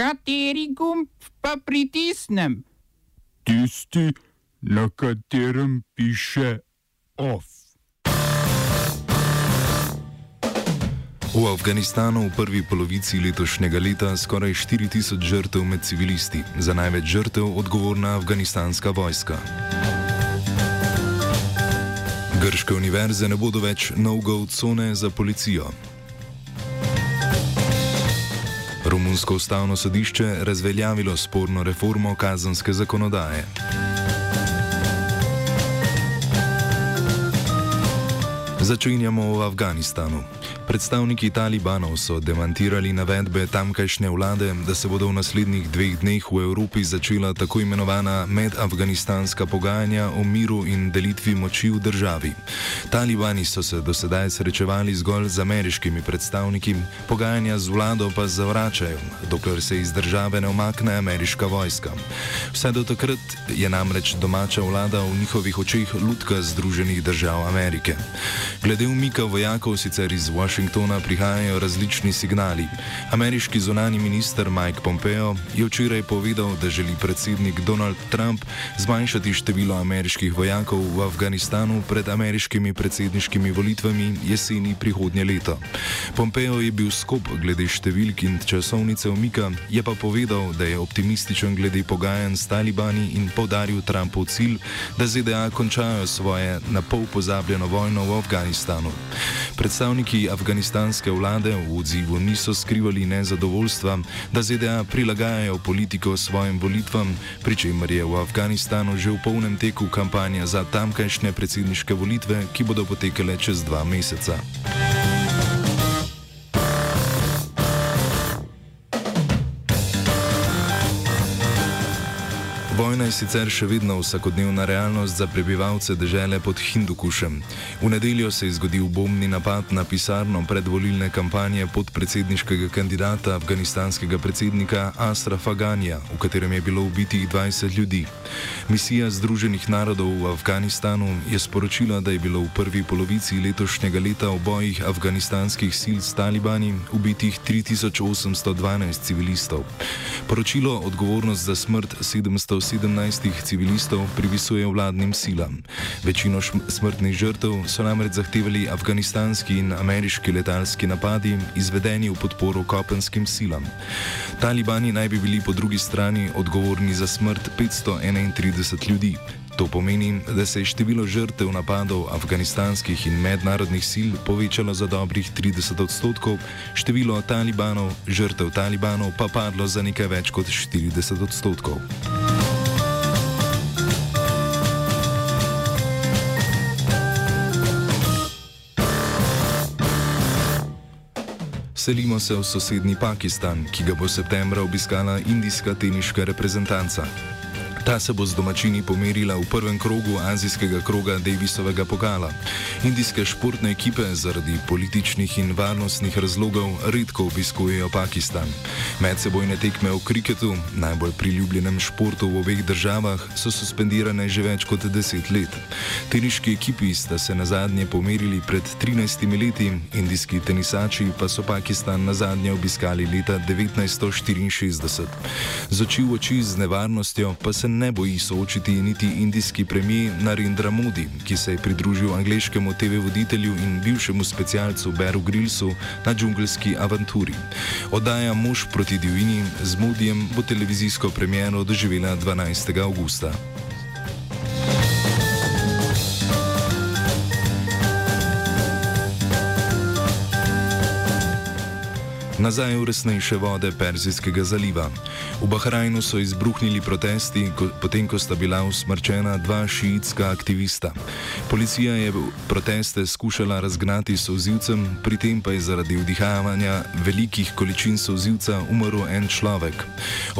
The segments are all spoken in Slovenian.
Kateri gumb pa pritisnem? Tisti, na katerem piše OF. V Afganistanu v prvi polovici letošnjega leta skoraj 4000 žrtev med civilisti, za največ žrtev odgovorna afganistanska vojska. Grške univerze ne bodo več no-go cone za policijo. Romunsko ustavno sodišče razveljavilo sporno reformo kazenske zakonodaje. Začenjamo v Afganistanu. Predstavniki talibanov so demantirali navedbe tamkajšnje vlade, da se bodo v naslednjih dveh dneh v Evropi začela tako imenovana medafganistanska pogajanja o miru in delitvi moči v državi. Talibani so se do sedaj srečevali zgolj z ameriškimi predstavniki, pogajanja z vlado pa zavračajo, dokler se iz države ne omakne ameriška vojska. Vse do takrat je namreč domača vlada v njihovih očeh lutka Združenih držav Amerike. Glede umika vojakov sicer iz Washingtona, Washingtona prihajajo različni signali. Ameriški zunani minister Mike Pompeo je včeraj povedal, da želi predsednik Donald Trump zmanjšati število ameriških vojakov v Afganistanu pred ameriškimi predsedniškimi volitvami jeseni prihodnje leto. Pompeo je bil skop glede številk in časovnice umika, je pa povedal, da je optimističen glede pogajanj s talibani in podaril Trumpov cilj, da ZDA končajo svoje na pol pozabljeno vojno v Afganistanu. Predstavniki Afganistana afganistanske vlade v odzivu niso skrivali nezadovoljstva, da ZDA prilagajajo politiko svojim volitvam, pri čemer je v Afganistanu že v polnem teku kampanja za tamkajšnje predsedniške volitve, ki bodo potekale čez dva meseca. Vojna je sicer še vedno vsakodnevna realnost za prebivalce države pod Hindukušem. V nedeljo se je zgodil bombni napad na pisarno predvolilne kampanje podpredsedniškega kandidata afganistanskega predsednika Asrafa Ganja, v katerem je bilo ubitih 20 ljudi. Misija Združenih narodov v Afganistanu je sporočila, da je bilo v prvi polovici letošnjega leta v bojih afganistanskih sil s talibani ubitih 3812 civilistov. Poročilo odgovornost za smrt 700. 17 civilistov pripisuje vladnim silam. Večino smrtnih žrtev so namreč zahtevali afganistanski in ameriški letalski napadi, izvedeni v podporo kopenskim silam. Talibani naj bi bili po drugi strani odgovorni za smrt 531 ljudi. To pomeni, da se je število žrtev napadov afganistanskih in mednarodnih sil povečalo za dobrih 30 odstotkov, število talibanov, žrtev talibanov pa padlo za nekaj več kot 40 odstotkov. Selimo se v sosednji Pakistan, ki ga bo septembra obiskala indijska teniška reprezentanca. Ta se bo z domačini pomerila v prvem krogu azijskega kroga Davisovega pokala. Indijske športne ekipe zaradi političnih in varnostnih razlogov redko obiskujejo Pakistan. Medsebojne tekme v kriketu, najbolj priljubljenem športu v obeh državah, so suspendirane že več kot deset let. Teniški ekipi sta se na zadnje pomerili pred 13 leti, indijski tenisači pa so Pakistan na zadnje obiskali leta 1964. Z oči v oči z nevarnostjo pa se ne boji soočiti niti indijski premijer Narendra Modi, ki se je pridružil angliškemu TV voditelju in bivšemu specialcu Beru Grillsu na džungelski avanturi. Oddaja Mož proti divjini z Modijem bo televizijsko premiero doživela 12. augusta. Nazaj v resnejše vode Perzijskega zaliva. V Bahrajnu so izbruhnili protesti, ko, potem ko sta bila usmrčena dva šiitska aktivista. Policija je proteste skušala razgnati s sozivcem, pri tem pa je zaradi vdihavanja velikih količin sozivca umrl en človek.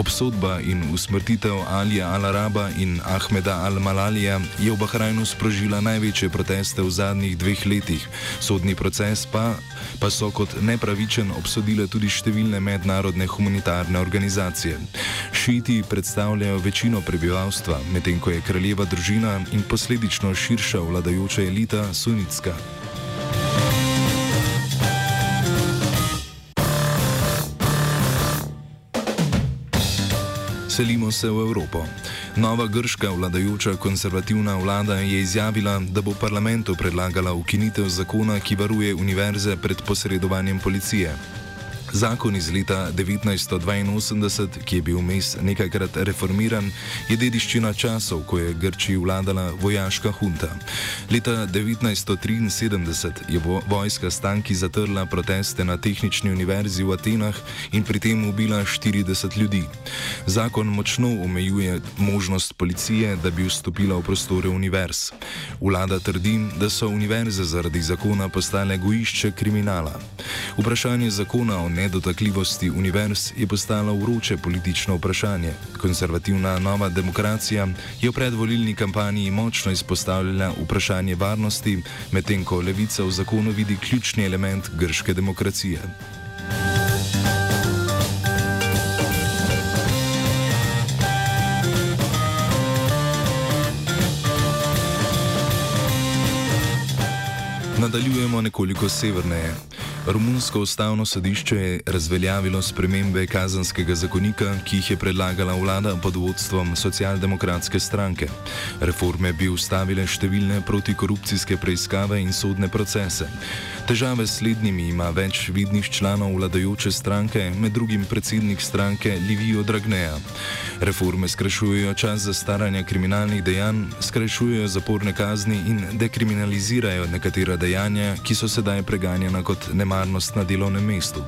Obsodba in usmrtitev Alija Al-Araba in Ahmeda Al-Malalija je v Bahrajnu sprožila največje proteste v zadnjih dveh letih. Sodni proces pa, pa so kot nepravičen obsodile tudi številne mednarodne humanitarne organizacije. Šiti predstavljajo večino prebivalstva, medtem ko je kraljeva družina in posledično širša vladajoča elita sunitska. Selimo se v Evropo. Nova grška vladajoča konservativna vlada je izjavila, da bo parlamentu predlagala ukinitev zakona, ki varuje univerze pred posredovanjem policije. Zakon iz leta 1982, ki je bil vmes nekajkrat reformiran, je dediščina časov, ko je Grčiji vladala vojaška hunta. Leta 1973 je vojska stanki zatrla proteste na Tehnični univerzi v Atenah in pri tem ubila 40 ljudi. Zakon močno omejuje možnost policije, da bi vstopila v prostore univerz. Vlada trdi, da so univerze zaradi zakona postale gojišče kriminala. Vprašanje zakona o nedotakljivosti univerz je postalo vroče politično vprašanje. Konservativna nova demokracija je v predvolilni kampanji močno izpostavljala vprašanje varnosti, medtem ko levica v zakonu vidi ključni element grške demokracije. Nadaljujemo nekoliko severneje. Romunsko ustavno sodišče je razveljavilo spremembe kazanskega zakonika, ki jih je predlagala vlada pod vodstvom socialdemokratske stranke. Reforme bi ustavile številne protikorupcijske preiskave in sodne procese. Težave s slednjimi ima več vidnih članov vladajoče stranke, med drugim predsednik stranke Livijo Dragneja. Reforme skrajšujejo čas zastaranja kriminalnih dejanj, skrajšujejo zaporne kazni in dekriminalizirajo nekatera dejanja, ki so sedaj preganjena kot nemarnost na delovnem mestu.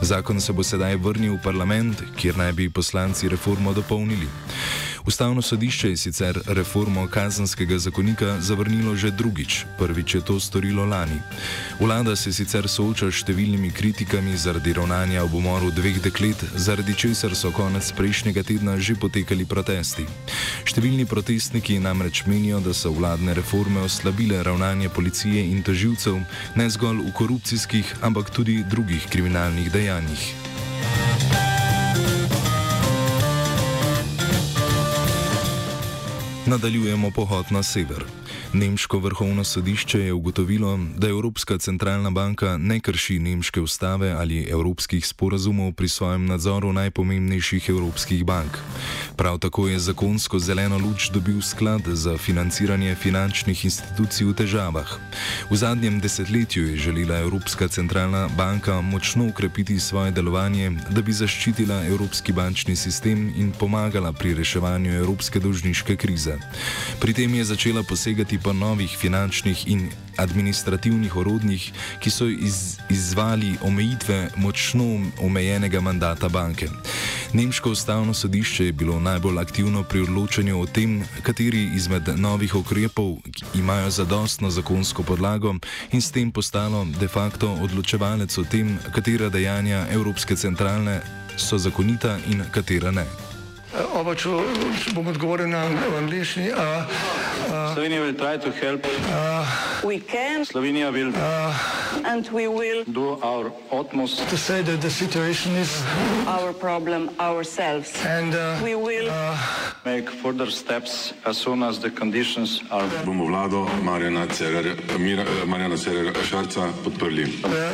Zakon se bo sedaj vrnil v parlament, kjer naj bi poslanci reformo dopolnili. Ustavno sodišče je sicer reformo kazanskega zakonika zavrnilo že drugič, prvič je to storilo lani. Vlada se sicer sooča s številnimi kritikami zaradi ravnanja ob umoru dveh deklet, zaradi česar so konec prejšnjega tedna že potekali protesti. Številni protestniki namreč menijo, da so vladne reforme oslabile ravnanje policije in toživcev ne zgolj v korupcijskih, ampak tudi drugih kriminalnih dejanjih. Nadaljujemo pohod na sever. Nemško vrhovno sodišče je ugotovilo, da Evropska centralna banka ne krši nemške ustave ali evropskih sporazumov pri svojem nadzoru najpomembnejših evropskih bank. Prav tako je zakonsko zeleno luč dobil sklad za financiranje finančnih institucij v težavah. V zadnjem desetletju je želela Evropska centralna banka močno ukrepiti svoje delovanje, da bi zaščitila evropski bančni sistem in pomagala pri reševanju evropske dolžniške krize. Pri tem je začela posegati po novih finančnih in administrativnih orodjih, ki so iz, izvali omejitve močno omejenega mandata banke. Nemško ustavno sodišče je bilo najbolj aktivno pri odločanju o tem, kateri izmed novih ukrepov imajo zadostno zakonsko podlago in s tem postalo de facto odločevalec o tem, katera dejanja Evropske centralne so zakonita in katera ne. Oba, če bom odgovoril na angliški. Slovenija bo poskušala pomagati. Slovenija bo naredila svoj utmost, da bo rekla, da je situacija naš problem, sami. In bomo naredili nadaljnje korake, as soon as the conditions are. Bomo vlado Marjana Cererera Šarca podprli.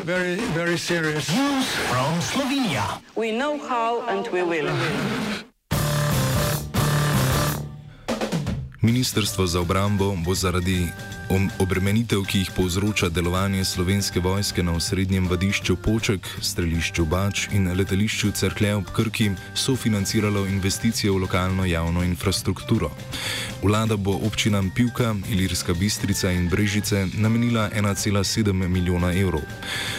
Very, very serious. News from Slovenia. We know how and we will. Ministrstvo za obrambo bo zaradi obremenitev, ki jih povzroča delovanje slovenske vojske na osrednjem vadišču Poček, strelišču Bač in letališču Cerklje ob Krki, sofinanciralo investicije v lokalno javno infrastrukturo. Vlada bo občinam Pivka, Ilirska Bistrica in Brežice namenila 1,7 milijona evrov.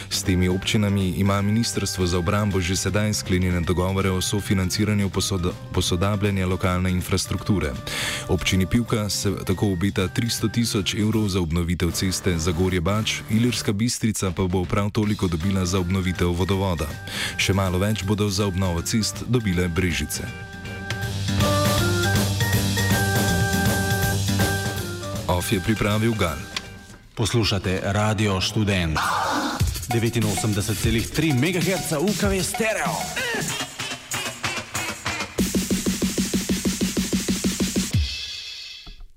S temi občinami ima Ministrstvo za obrambo že sedaj sklenjene dogovore o sofinanciranju posoda posodabljanja lokalne infrastrukture. Občini Pivka se tako obeta 300 tisoč evrov evrov za obnovitev ceste za Gorje Bač, Ilirska Bistrica pa bo prav toliko dobila za obnovitev vodovoda. Še malo več bodo za obnovo cest dobile Brežice. Of je pripravil Gal. Poslušate Radio Student 89,3 MHz UKV stereo.